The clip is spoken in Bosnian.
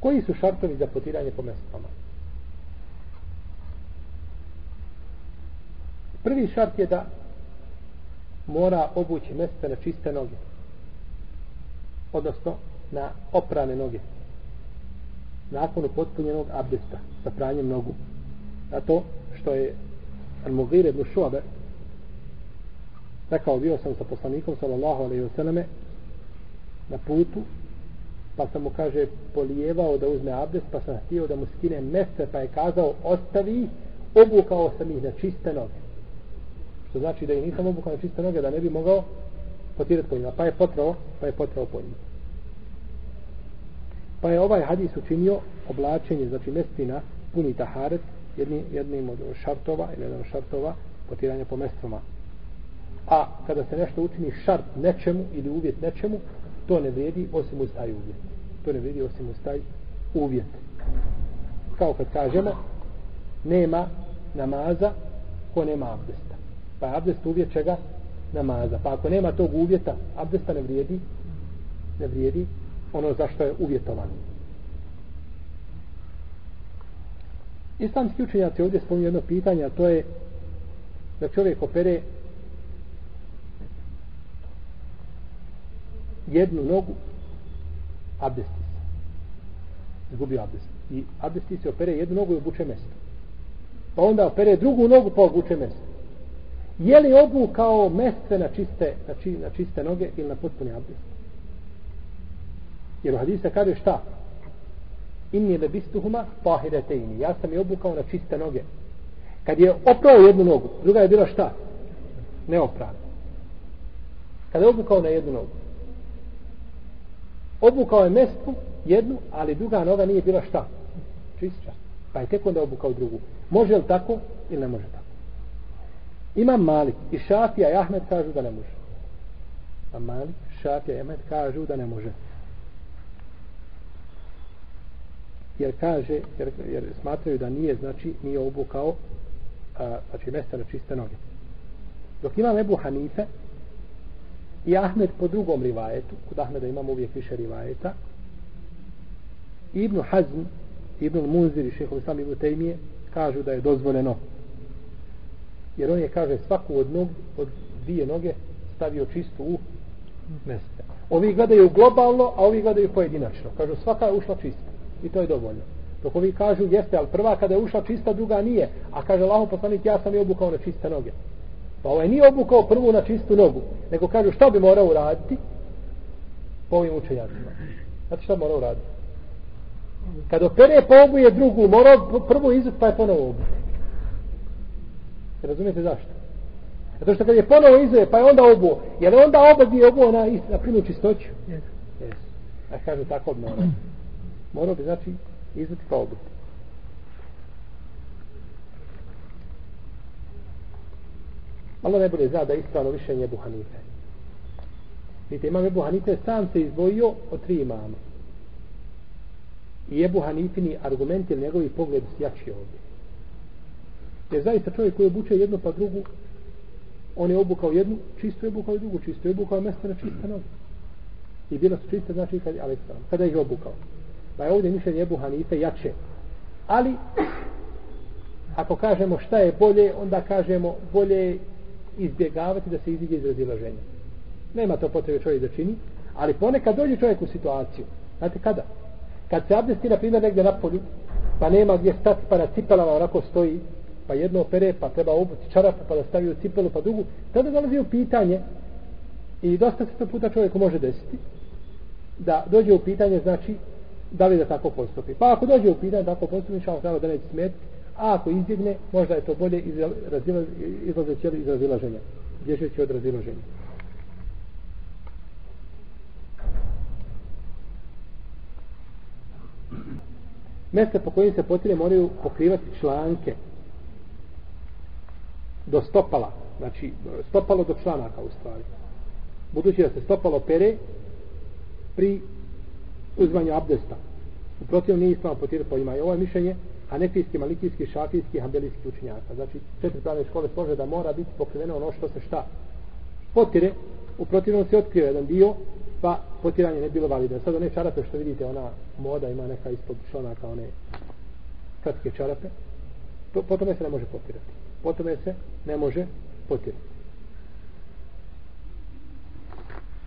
Koji su šartovi za potiranje po mestvama? Prvi šart je da mora obući mesta na čiste noge. Odnosno na oprane noge. Nakon upotpunjenog abdesta sa pranjem nogu. A to što je Al-Mughir ibn Šuabe rekao bio sam sa poslanikom sallallahu alaihi wa sallame na putu pa sam mu kaže polijevao da uzme abdest pa sam htio da mu skine mese pa je kazao ostavi obukao sam ih na čiste noge. Što znači da ih nisam obukao na čiste noge da ne bi mogao potirati po njima. Pa je potrao pa je potrao po njima. Pa je ovaj hadis učinio oblačenje znači mestina puni taharet jedni, jednim od šartova ili jedan od šartova potiranja po mestvama. a kada se nešto učini šart nečemu ili uvjet nečemu to ne vrijedi osim uz taj uvjet. To ne vrijedi osim uz taj uvjet. Kao kad kažemo nema namaza ko nema abdesta. Pa je abdest uvjet čega? Namaza. Pa ako nema tog uvjeta abdesta ne vrijedi ne vrijedi ono zašto je uvjetovan. Islamski učenjaci ovdje spominju jedno pitanje a to je da čovjek opere jednu nogu abdesti se. Izgubio abdest. I abdesti se opere jednu nogu i obuče mesto. Pa onda opere drugu nogu pa obuče mesto. Je li obukao na čiste, na, či, na čiste noge ili na potpuni abdest? Jer u hadisa kaže šta? Inni lebistuhuma tahiretejni. Ja sam je obukao na čiste noge. Kad je oprao jednu nogu druga je bila šta? Neoprana. Kada je obukao na jednu nogu obukao je mestu jednu, ali druga noga nije bila šta? Čista. Pa je tek onda obukao drugu. Može li tako ili ne može tako? Imam Malik i Šafija i Ahmed kažu da ne može. A Malik, Šafija i Ahmed kažu da ne može. Jer kaže, jer, jer smatraju da nije, znači, nije obukao a, znači, mesta na čiste noge. Dok imam Ebu Hanife, i Ahmed po drugom rivajetu kod Ahmeda imamo uvijek više rivajeta Ibn Hazm Ibn Munzir i šehol Islam Ibn Tejmije kažu da je dozvoljeno. Jer on je kaže svaku od, nog, od dvije noge stavio čistu u mjesto. ovi gledaju globalno a ovi gledaju pojedinačno. Kažu svaka je ušla čista. I to je dovoljno. Dok ovi kažu jeste ali prva kada je ušla čista druga nije. A kaže Allaho poslanik ja sam je obukao na čiste noge. Pa ovaj nije obukao prvu na čistu nogu, nego kažu šta bi morao uraditi po ovim učenjacima. Znate šta mora uraditi? Kad opere po obuje drugu, mora prvu izut pa je ponovo obu. Razumijete zašto? Zato što kad je ponovo izuje, pa je onda obu, je li onda oba bi obu na, na prinu čistoću? Yes. yes. A kažu tako bi morao. Morao bi znači izuti pa obu. Allah ne bude zna da je ispravno mišljenje Ebu Hanife. Vidite, imam Ebu Hanife sam se izdvojio od tri imama. I Ebu Hanifini argumenti ili njegovi pogled su jači ovdje. Jer zaista čovjek koji obuče jednu pa drugu, on je obukao jednu, čisto je obukao i drugu, čisto je obukao mjesto na čista noge. I bila su čista, znači kad, ali, kada ih je obukao. Pa je ovdje mišljenje Ebu Hanife jače. Ali, ako kažemo šta je bolje, onda kažemo bolje izbjegavati da se iziđe iz razilaženja. Nema to potrebe čovjek da čini, ali ponekad dođe čovjek u situaciju. Znate kada? Kad se abdesti, na primjer, negdje na polju, pa nema gdje stati, pa na cipelama onako stoji, pa jedno opere, pa treba obuti čarapu, pa da stavi u cipelu, pa dugu, tada dolazi u pitanje, i dosta se to puta čovjeku može desiti, da dođe u pitanje, znači, da li da tako postupi. Pa ako dođe u pitanje, da tako postupi, šalno da neće smetiti, a ako izbjegne, možda je to bolje izlazeći iz razilaženja, bježeći od razilaženja. Mjesta po kojim se potire moraju pokrivati članke do stopala, znači stopalo do članaka u stvari. Budući da se stopalo pere pri uzmanju abdesta. U protivnom nije ispravno potirati po pa ima. I ovo je mišljenje hanefijski, malikijski, šafijski, hambelijski učinjaka. Znači, četiri pravne škole slože da mora biti pokriveno ono što se šta potire, u protivnom se otkrio jedan dio pa potiranje ne bilo validno. Sada one čarape što vidite, ona moda ima neka ispod članaka, one kratke čarape, to, po tome se ne može potirati. Po tome se ne može potirati.